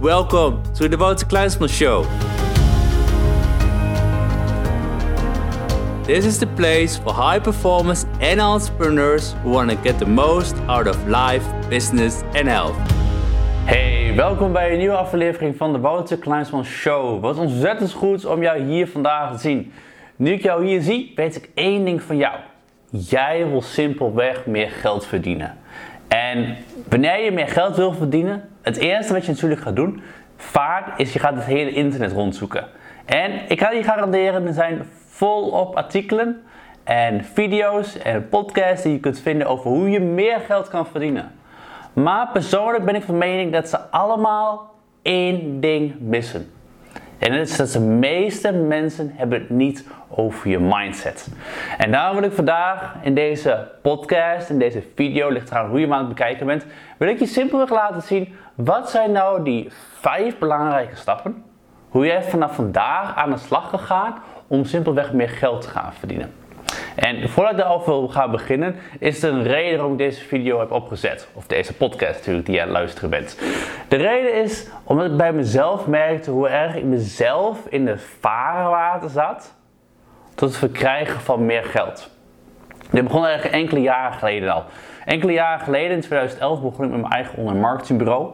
Welcome to the Wouter Kleinsman Show. This is the place for high performers and entrepreneurs who want to get the most out of life, business and health. Hey, welkom bij een nieuwe aflevering van de Wouter Kleinsman Show. Wat ontzettend goed om jou hier vandaag te zien. Nu ik jou hier zie, weet ik één ding van jou. Jij wil simpelweg meer geld verdienen. En wanneer je meer geld wil verdienen, het eerste wat je natuurlijk gaat doen, vaak is je gaat het hele internet rondzoeken. En ik kan je garanderen, er zijn volop artikelen en video's en podcasts die je kunt vinden over hoe je meer geld kan verdienen. Maar persoonlijk ben ik van mening dat ze allemaal één ding missen. En dat is dat de meeste mensen hebben het niet over je mindset. En daarom wil ik vandaag in deze podcast, in deze video, ligt eraan hoe je hem aan het bekijken bent, wil ik je simpelweg laten zien wat zijn nou die vijf belangrijke stappen, hoe jij vanaf vandaag aan de slag gaat om simpelweg meer geld te gaan verdienen. En voordat ik daarover gaan beginnen, is er een reden waarom ik deze video heb opgezet. Of deze podcast natuurlijk, die je aan het luisteren bent. De reden is omdat ik bij mezelf merkte hoe erg ik mezelf in de varenwater zat. Tot het verkrijgen van meer geld. Dit begon eigenlijk enkele jaren geleden al. Enkele jaren geleden, in 2011, begon ik met mijn eigen online marketingbureau.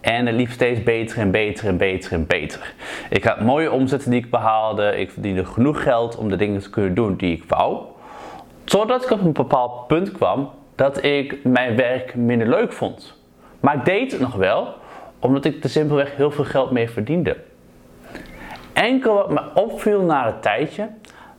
En het liep steeds beter en beter en beter en beter. Ik had mooie omzetten die ik behaalde. Ik verdiende genoeg geld om de dingen te kunnen doen die ik wou. Totdat ik op een bepaald punt kwam dat ik mijn werk minder leuk vond. Maar ik deed het nog wel, omdat ik er simpelweg heel veel geld mee verdiende. Enkel wat me opviel na een tijdje,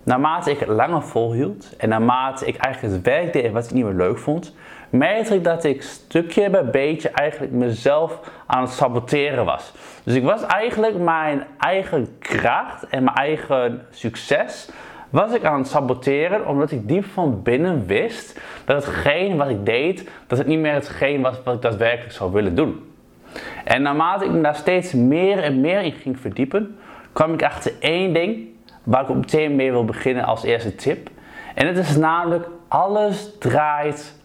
naarmate ik het langer volhield en naarmate ik eigenlijk het werk deed wat ik niet meer leuk vond, merkte ik dat ik stukje bij beetje eigenlijk mezelf aan het saboteren was. Dus ik was eigenlijk mijn eigen kracht en mijn eigen succes was ik aan het saboteren omdat ik diep van binnen wist dat hetgeen wat ik deed, dat het niet meer hetgeen was wat ik daadwerkelijk zou willen doen. En naarmate ik me daar steeds meer en meer in ging verdiepen, kwam ik achter één ding waar ik meteen mee wil beginnen als eerste tip. En dat is namelijk alles draait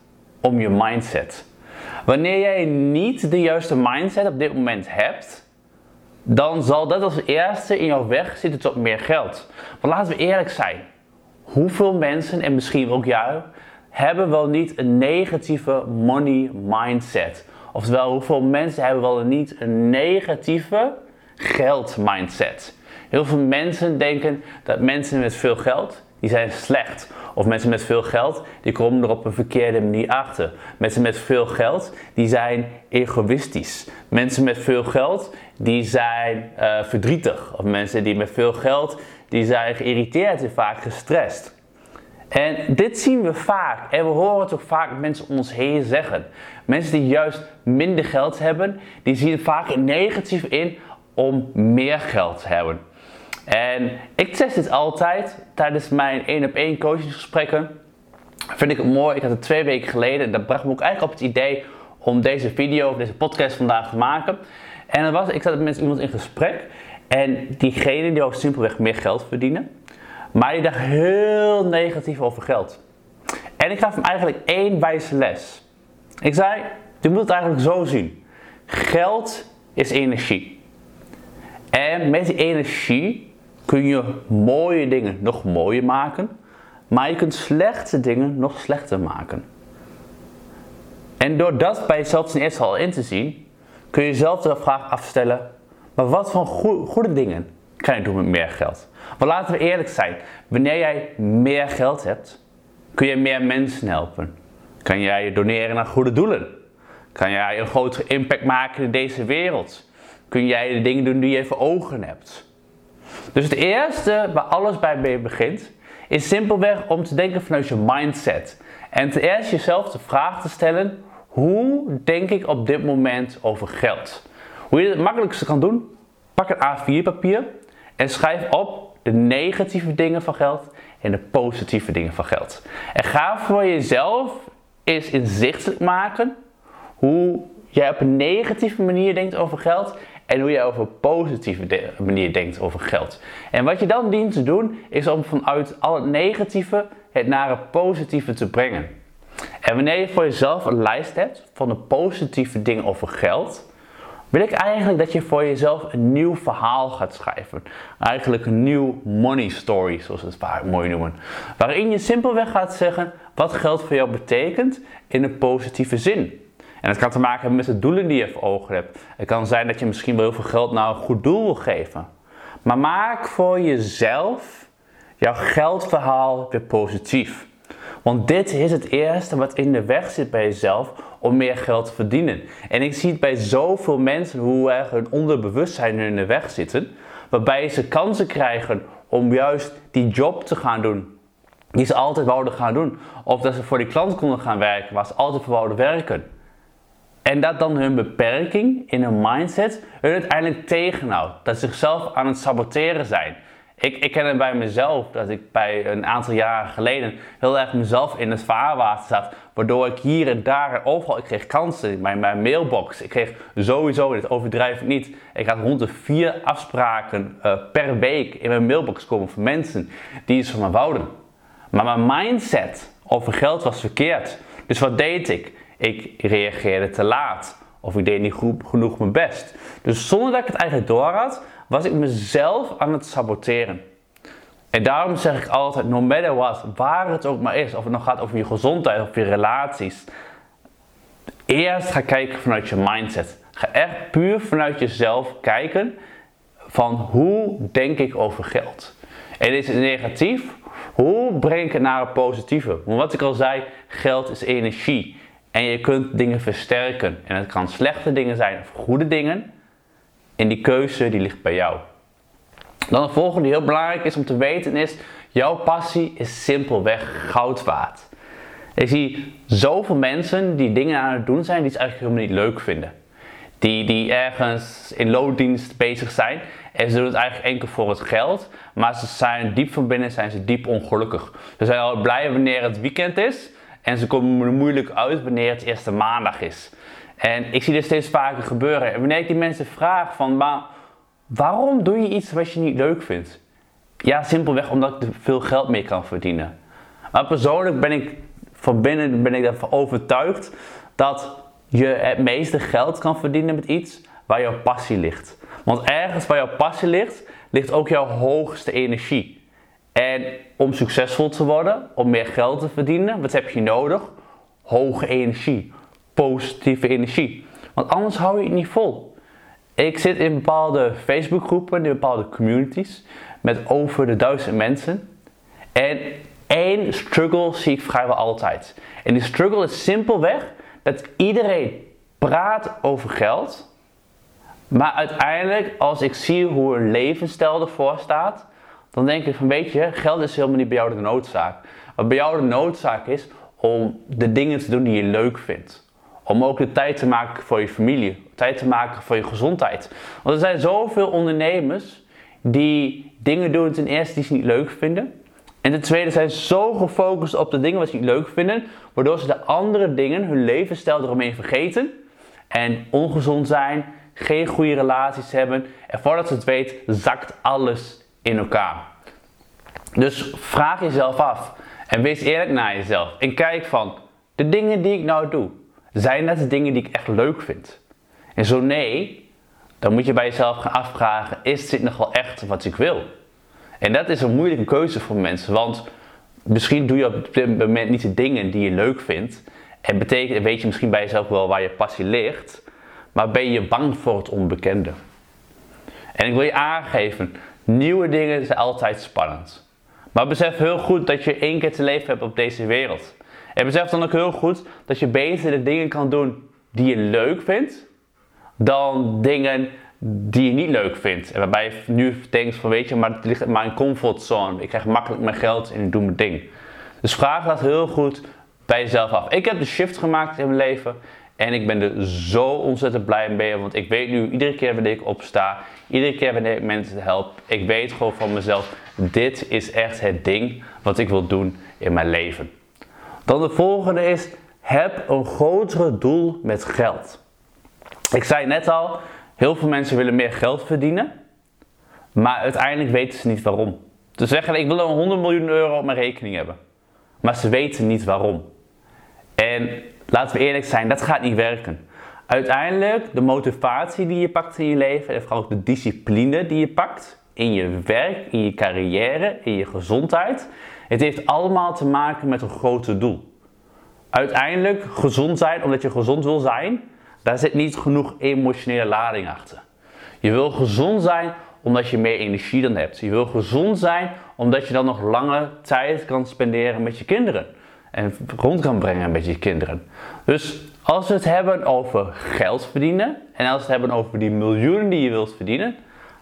om je mindset. Wanneer jij niet de juiste mindset op dit moment hebt, dan zal dat als eerste in jouw weg zitten tot meer geld. Want laten we eerlijk zijn. Hoeveel mensen, en misschien ook jou, hebben wel niet een negatieve money mindset? Oftewel, hoeveel mensen hebben wel niet een negatieve geld mindset? Heel veel mensen denken dat mensen met veel geld, die zijn slecht. Of mensen met veel geld, die komen er op een verkeerde manier achter. Mensen met veel geld, die zijn egoïstisch. Mensen met veel geld, die zijn uh, verdrietig. Of mensen die met veel geld, die zijn geïrriteerd en vaak gestrest. En dit zien we vaak. En we horen het ook vaak mensen om ons heen zeggen. Mensen die juist minder geld hebben, die zien vaak het negatief in om meer geld te hebben. En ik test dit altijd tijdens mijn 1 op 1 coachingsgesprekken. Vind ik het mooi. Ik had het twee weken geleden. En dat bracht me ook eigenlijk op het idee om deze video of deze podcast vandaag te maken. En dat was, ik zat met iemand in gesprek. En diegene die wou simpelweg meer geld verdienen. Maar die dacht heel negatief over geld. En ik gaf hem eigenlijk één wijze les. Ik zei, je moet het eigenlijk zo zien. Geld is energie. En met die energie kun je mooie dingen nog mooier maken, maar je kunt slechte dingen nog slechter maken. En door dat bij jezelf ten eerste al in te zien, kun je jezelf de vraag afstellen: maar wat voor goede dingen kan je doen met meer geld? Want laten we eerlijk zijn, wanneer jij meer geld hebt, kun je meer mensen helpen. Kan jij je doneren naar goede doelen? Kan jij een grotere impact maken in deze wereld? Kun jij de dingen doen die je voor ogen hebt? Dus het eerste waar alles bij begint, is simpelweg om te denken vanuit je mindset. En ten eerste jezelf de vraag te stellen: hoe denk ik op dit moment over geld? Hoe je het makkelijkste kan doen? Pak een A4 papier en schrijf op de negatieve dingen van geld en de positieve dingen van geld. En ga voor jezelf eens inzichtelijk maken hoe jij op een negatieve manier denkt over geld en hoe je over een positieve manier denkt over geld. En wat je dan dient te doen, is om vanuit al het negatieve het naar het positieve te brengen. En wanneer je voor jezelf een lijst hebt van de positieve dingen over geld, wil ik eigenlijk dat je voor jezelf een nieuw verhaal gaat schrijven. Eigenlijk een nieuw money story, zoals ze het vaak mooi noemen. Waarin je simpelweg gaat zeggen wat geld voor jou betekent in een positieve zin. En dat kan te maken hebben met de doelen die je voor ogen hebt. Het kan zijn dat je misschien wel heel veel geld naar een goed doel wil geven. Maar maak voor jezelf jouw geldverhaal weer positief. Want dit is het eerste wat in de weg zit bij jezelf om meer geld te verdienen. En ik zie het bij zoveel mensen hoe er hun onderbewustzijn in de weg zitten. Waarbij ze kansen krijgen om juist die job te gaan doen. Die ze altijd wouden gaan doen. Of dat ze voor die klant konden gaan werken waar ze altijd voor werken. En dat dan hun beperking in hun mindset hun uiteindelijk tegenhoudt. Dat ze zichzelf aan het saboteren zijn. Ik, ik ken het bij mezelf dat ik bij een aantal jaren geleden heel erg mezelf in het vaarwater zat. Waardoor ik hier en daar en overal, ik kreeg kansen in mijn, mailbox. Ik kreeg sowieso, dit overdrijf ik niet, ik had rond de vier afspraken uh, per week in mijn mailbox komen van mensen die iets van me wouden. Maar mijn mindset over geld was verkeerd. Dus wat deed ik? Ik reageerde te laat. Of ik deed niet genoeg mijn best. Dus zonder dat ik het eigenlijk door had, was ik mezelf aan het saboteren. En daarom zeg ik altijd, no matter what, waar het ook maar is, of het nog gaat over je gezondheid of je relaties, eerst ga kijken vanuit je mindset. Ga echt puur vanuit jezelf kijken van hoe denk ik over geld. En is het negatief? Hoe breng ik het naar een positieve? Want wat ik al zei, geld is energie. En je kunt dingen versterken. En het kan slechte dingen zijn of goede dingen. En die keuze die ligt bij jou. Dan de volgende die heel belangrijk is om te weten is, jouw passie is simpelweg goud waard. Ik zie zoveel mensen die dingen aan het doen zijn die ze eigenlijk helemaal niet leuk vinden. Die, die ergens in loondienst bezig zijn en ze doen het eigenlijk enkel voor het geld, maar ze zijn diep van binnen zijn ze diep ongelukkig. Ze zijn al blij wanneer het weekend is en ze komen er moeilijk uit wanneer het eerste maandag is. En ik zie dit steeds vaker gebeuren. En wanneer ik die mensen vraag van, maar waarom doe je iets wat je niet leuk vindt? Ja, simpelweg omdat ik er veel geld mee kan verdienen. Maar persoonlijk ben ik van binnen ben ik ervan overtuigd dat je het meeste geld kan verdienen met iets waar jouw passie ligt. Want ergens waar jouw passie ligt, ligt ook jouw hoogste energie. En om succesvol te worden, om meer geld te verdienen, wat heb je nodig? Hoge energie, positieve energie. Want anders hou je het niet vol. Ik zit in bepaalde Facebookgroepen, in bepaalde communities, met over de duizend mensen. En één struggle zie ik vrijwel altijd. En die struggle is simpelweg dat iedereen praat over geld. Maar uiteindelijk, als ik zie hoe een levensstijl ervoor staat, dan denk ik van weet je, geld is helemaal niet bij jou de noodzaak. Wat bij jou de noodzaak is om de dingen te doen die je leuk vindt. Om ook de tijd te maken voor je familie, tijd te maken voor je gezondheid. Want er zijn zoveel ondernemers die dingen doen ten eerste die ze niet leuk vinden. En ten tweede zijn zo gefocust op de dingen wat ze niet leuk vinden, waardoor ze de andere dingen, hun levensstijl eromheen vergeten. En ongezond zijn, geen goede relaties hebben. En voordat ze het weet, zakt alles in elkaar. Dus vraag jezelf af en wees eerlijk naar jezelf. En kijk van, de dingen die ik nou doe, zijn dat de dingen die ik echt leuk vind? En zo nee, dan moet je bij jezelf gaan afvragen, is dit nog wel echt wat ik wil? En dat is een moeilijke keuze voor mensen, want misschien doe je op dit moment niet de dingen die je leuk vindt. En weet je misschien bij jezelf wel waar je passie ligt, maar ben je bang voor het onbekende. En ik wil je aangeven, Nieuwe dingen zijn altijd spannend. Maar besef heel goed dat je één keer te leven hebt op deze wereld. En besef dan ook heel goed dat je beter de dingen kan doen die je leuk vindt, dan dingen die je niet leuk vindt. En waarbij je nu denkt van weet je, maar het ligt in mijn comfortzone. Ik krijg makkelijk mijn geld en ik doe mijn ding. Dus vraag dat heel goed bij jezelf af. Ik heb de shift gemaakt in mijn leven en ik ben er zo ontzettend blij mee, want ik weet nu iedere keer wanneer ik opsta, iedere keer wanneer ik mensen help, ik weet gewoon van mezelf, dit is echt het ding wat ik wil doen in mijn leven. Dan de volgende is, heb een grotere doel met geld. Ik zei net al, heel veel mensen willen meer geld verdienen, maar uiteindelijk weten ze niet waarom. Ze zeggen, ik wil een 100 miljoen euro op mijn rekening hebben, maar ze weten niet waarom. En laten we eerlijk zijn, dat gaat niet werken. uiteindelijk de motivatie die je pakt in je leven en vooral ook de discipline die je pakt in je werk, in je carrière, in je gezondheid. Het heeft allemaal te maken met een groter doel. Uiteindelijk gezond zijn omdat je gezond wil zijn, daar zit niet genoeg emotionele lading achter. Je wil gezond zijn omdat je meer energie dan hebt. Je wil gezond zijn omdat je dan nog lange tijd kan spenderen met je kinderen. En rond kan brengen met je kinderen. Dus als we het hebben over geld verdienen en als we het hebben over die miljoenen die je wilt verdienen,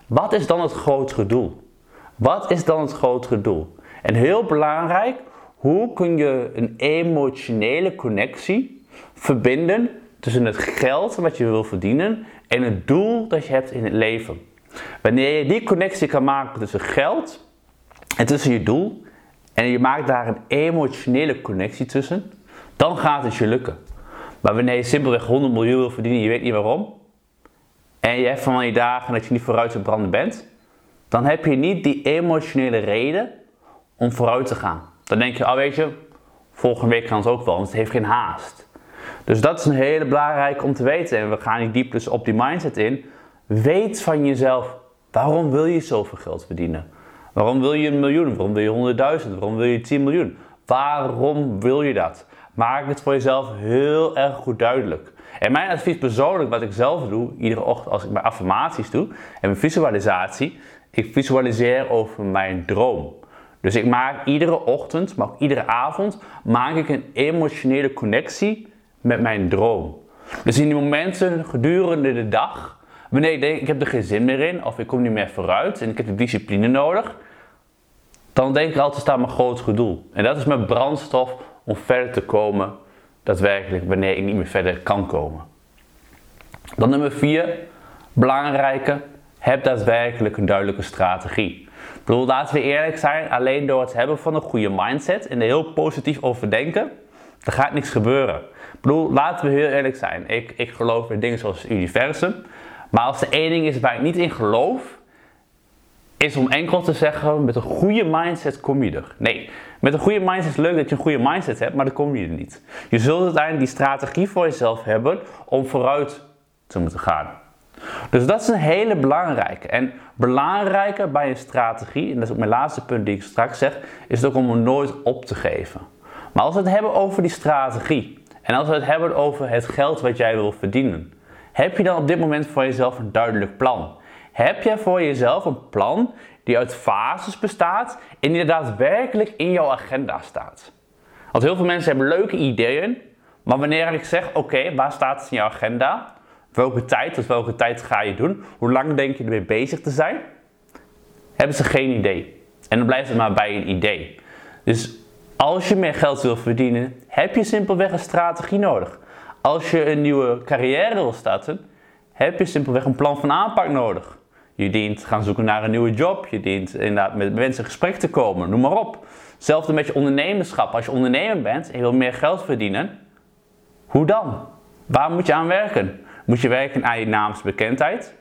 wat is dan het grotere doel? Wat is dan het grotere doel? En heel belangrijk, hoe kun je een emotionele connectie verbinden tussen het geld wat je wil verdienen en het doel dat je hebt in het leven? Wanneer je die connectie kan maken tussen geld en tussen je doel en je maakt daar een emotionele connectie tussen, dan gaat het je lukken. Maar wanneer je simpelweg 100 miljoen wil verdienen, je weet niet waarom, en je hebt van die dagen dat je niet vooruit te branden bent, dan heb je niet die emotionele reden om vooruit te gaan. Dan denk je, oh weet je, volgende week kan het ook wel, want het heeft geen haast. Dus dat is een hele belangrijke om te weten. En we gaan niet diep dus op die mindset in. Weet van jezelf, waarom wil je zoveel geld verdienen? Waarom wil je een miljoen? Waarom wil je honderdduizend? Waarom wil je 10 miljoen? Waarom wil je dat? Maak het voor jezelf heel erg goed duidelijk. En mijn advies persoonlijk, wat ik zelf doe, iedere ochtend als ik mijn affirmaties doe en mijn visualisatie, ik visualiseer over mijn droom. Dus ik maak iedere ochtend, maar ook iedere avond, maak ik een emotionele connectie met mijn droom. Dus in die momenten gedurende de dag, wanneer ik denk ik heb er geen zin meer in, of ik kom niet meer vooruit en ik heb de discipline nodig, dan denk ik altijd staat mijn grootste doel. En dat is mijn brandstof om verder te komen daadwerkelijk wanneer ik niet meer verder kan komen. Dan nummer 4, belangrijke, heb daadwerkelijk een duidelijke strategie. Bedoel, laten we eerlijk zijn, alleen door het hebben van een goede mindset en er heel positief over denken, er gaat niks gebeuren. Ik bedoel, laten we heel eerlijk zijn. Ik, ik geloof in dingen zoals het universum. Maar als er één ding is waar ik niet in geloof, is om enkel te zeggen, met een goede mindset kom je er. Nee, met een goede mindset is leuk dat je een goede mindset hebt, maar dan kom je er niet. Je zult uiteindelijk die strategie voor jezelf hebben om vooruit te moeten gaan. Dus dat is een hele belangrijke. En belangrijker bij een strategie, en dat is ook mijn laatste punt die ik straks zeg, is het ook om er nooit op te geven. Maar als we het hebben over die strategie en als we het hebben over het geld wat jij wil verdienen, heb je dan op dit moment voor jezelf een duidelijk plan? Heb je voor jezelf een plan die uit fases bestaat en die daadwerkelijk in jouw agenda staat? Want heel veel mensen hebben leuke ideeën, maar wanneer ik zeg, oké, waar staat het in jouw agenda? Welke tijd, tot welke tijd ga je doen? Hoe lang denk je ermee bezig te zijn? Hebben ze geen idee. En dan blijft het maar bij een idee. Dus als je meer geld wil verdienen, heb je simpelweg een strategie nodig. Als je een nieuwe carrière wil starten, heb je simpelweg een plan van aanpak nodig. Je dient gaan zoeken naar een nieuwe job. Je dient inderdaad met mensen in gesprek te komen. Noem maar op. Hetzelfde met je ondernemerschap. Als je ondernemer bent en je wil meer geld verdienen, hoe dan? Waar moet je aan werken? Moet je werken aan je naamsbekendheid?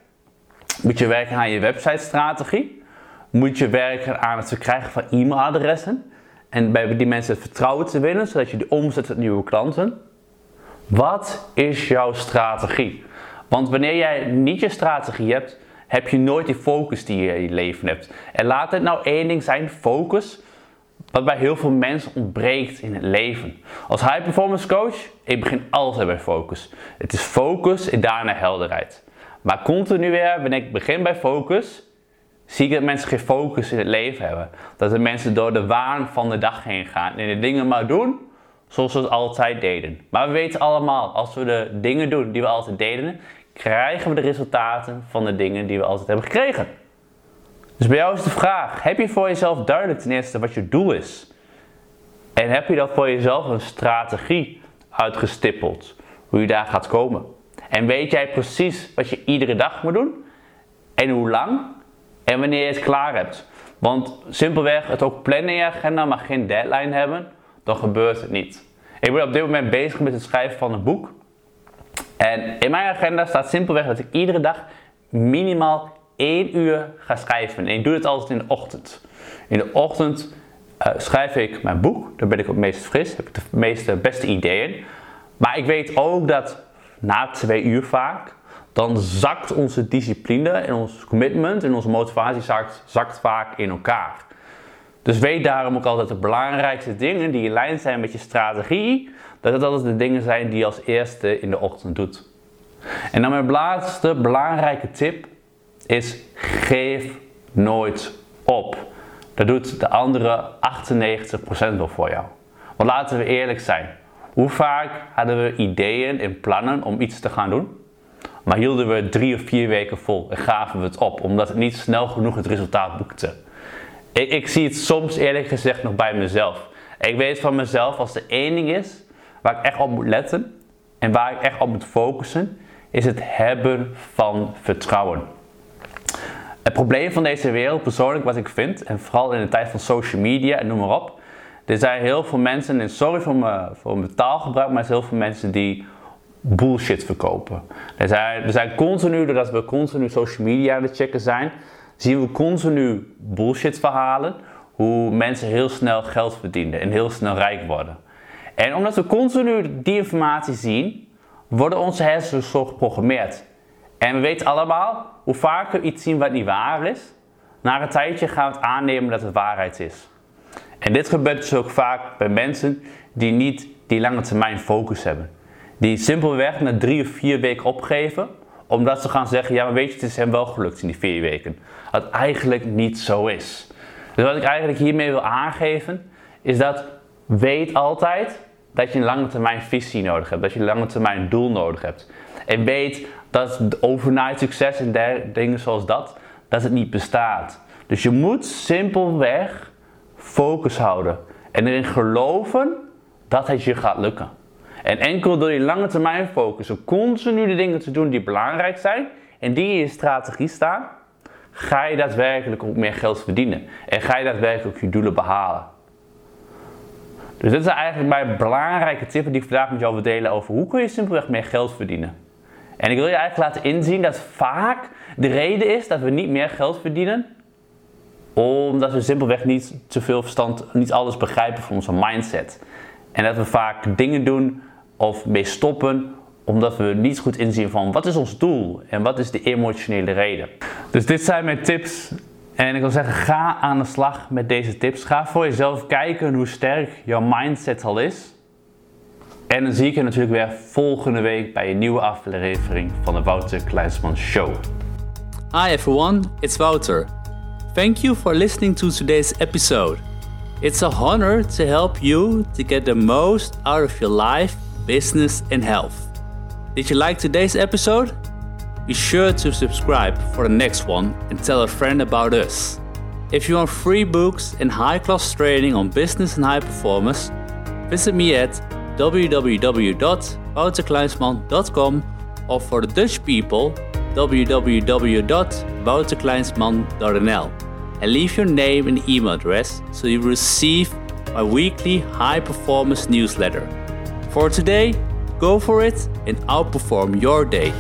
Moet je werken aan je websitestrategie? Moet je werken aan het verkrijgen van e-mailadressen? En bij die mensen het vertrouwen te winnen, zodat je die omzet met nieuwe klanten? Wat is jouw strategie? Want wanneer jij niet je strategie hebt, heb je nooit die focus die je in je leven hebt. En laat het nou één ding zijn, focus, wat bij heel veel mensen ontbreekt in het leven. Als high performance coach, ik begin altijd bij focus. Het is focus en daarna helderheid. Maar continu weer, wanneer ik begin bij focus, zie ik dat mensen geen focus in het leven hebben. Dat de mensen door de waan van de dag heen gaan en de dingen maar doen zoals we het altijd deden. Maar we weten allemaal, als we de dingen doen die we altijd deden, krijgen we de resultaten van de dingen die we altijd hebben gekregen. Dus bij jou is de vraag: heb je voor jezelf duidelijk ten eerste wat je doel is? En heb je dat voor jezelf een strategie uitgestippeld, hoe je daar gaat komen? En weet jij precies wat je iedere dag moet doen? En hoe lang? En wanneer je het klaar hebt? Want simpelweg het ook plannen in je agenda, maar geen deadline hebben, dan gebeurt het niet. Ik ben op dit moment bezig met het schrijven van een boek. En in mijn agenda staat simpelweg dat ik iedere dag minimaal één uur ga schrijven. En ik doe het altijd in de ochtend. In de ochtend uh, schrijf ik mijn boek. Daar ben ik het meest fris. Heb ik de meeste beste ideeën. Maar ik weet ook dat na twee uur vaak, dan zakt onze discipline en ons commitment en onze motivatie zakt, zakt vaak in elkaar. Dus weet daarom ook altijd de belangrijkste dingen die in lijn zijn met je strategie, dat het altijd de dingen zijn die je als eerste in de ochtend doet. En dan mijn laatste belangrijke tip is geef nooit op. Dat doet de andere 98% wel voor jou. Want laten we eerlijk zijn. Hoe vaak hadden we ideeën en plannen om iets te gaan doen? Maar hielden we drie of vier weken vol en gaven we het op omdat het niet snel genoeg het resultaat boekte. Ik, ik zie het soms eerlijk gezegd nog bij mezelf. Ik weet van mezelf als er één ding is waar ik echt op moet letten en waar ik echt op moet focussen, is het hebben van vertrouwen. Het probleem van deze wereld, persoonlijk wat ik vind, en vooral in de tijd van social media en noem maar op, er zijn heel veel mensen, en sorry voor mijn, voor mijn taalgebruik, maar er zijn heel veel mensen die bullshit verkopen. Er zijn, er zijn continu, doordat we continu social media aan het checken zijn, zien we continu bullshit verhalen, hoe mensen heel snel geld verdienen en heel snel rijk worden. En omdat we continu die informatie zien, worden onze hersenen zo geprogrammeerd. En we weten allemaal, hoe vaker we iets zien wat niet waar is, na een tijdje gaan we het aannemen dat het waarheid is. En dit gebeurt dus ook vaak bij mensen die niet die lange termijn focus hebben. Die simpelweg na drie of vier weken opgeven, omdat ze gaan zeggen, ja maar weet je, het is hem wel gelukt in die vier weken. Wat eigenlijk niet zo is. Dus wat ik eigenlijk hiermee wil aangeven, is dat weet altijd dat je een lange termijn visie nodig hebt, dat je een lange termijn doel nodig hebt. En weet dat overnight succes en dingen zoals dat, dat het niet bestaat. Dus je moet simpelweg focus houden en erin geloven dat het je gaat lukken. En enkel door je lange termijn focussen, continu de dingen te doen die belangrijk zijn en die in je strategie staan, ga je daadwerkelijk ook meer geld verdienen. En ga je daadwerkelijk je doelen behalen. Dus dit zijn eigenlijk mijn belangrijke tips die ik vandaag met jou wil delen over hoe kun je simpelweg meer geld verdienen. En ik wil je eigenlijk laten inzien dat vaak de reden is dat we niet meer geld verdienen, omdat we simpelweg niet te veel verstand, niet alles begrijpen van onze mindset. En dat we vaak dingen doen of mee stoppen omdat we niet goed inzien van wat is ons doel en wat is de emotionele reden. Dus dit zijn mijn tips en ik wil zeggen, ga aan de slag met deze tips. Ga voor jezelf kijken hoe sterk jouw mindset al is. En dan zie ik je natuurlijk weer volgende week bij een nieuwe aflevering van de Wouter Kleinsman Show. Hi everyone, it's Wouter. Thank you for listening to today's episode. It's a honor to help you to get the most out of your life, business, and health. Did you like today's episode? Be sure to subscribe for the next one and tell a friend about us. If you want free books and high class training on business and high performance, visit me at www.wouterkleinsman.com or for the Dutch people, www.wouterkleinsman.nl and leave your name and email address so you receive my weekly high performance newsletter. For today, go for it and outperform your day.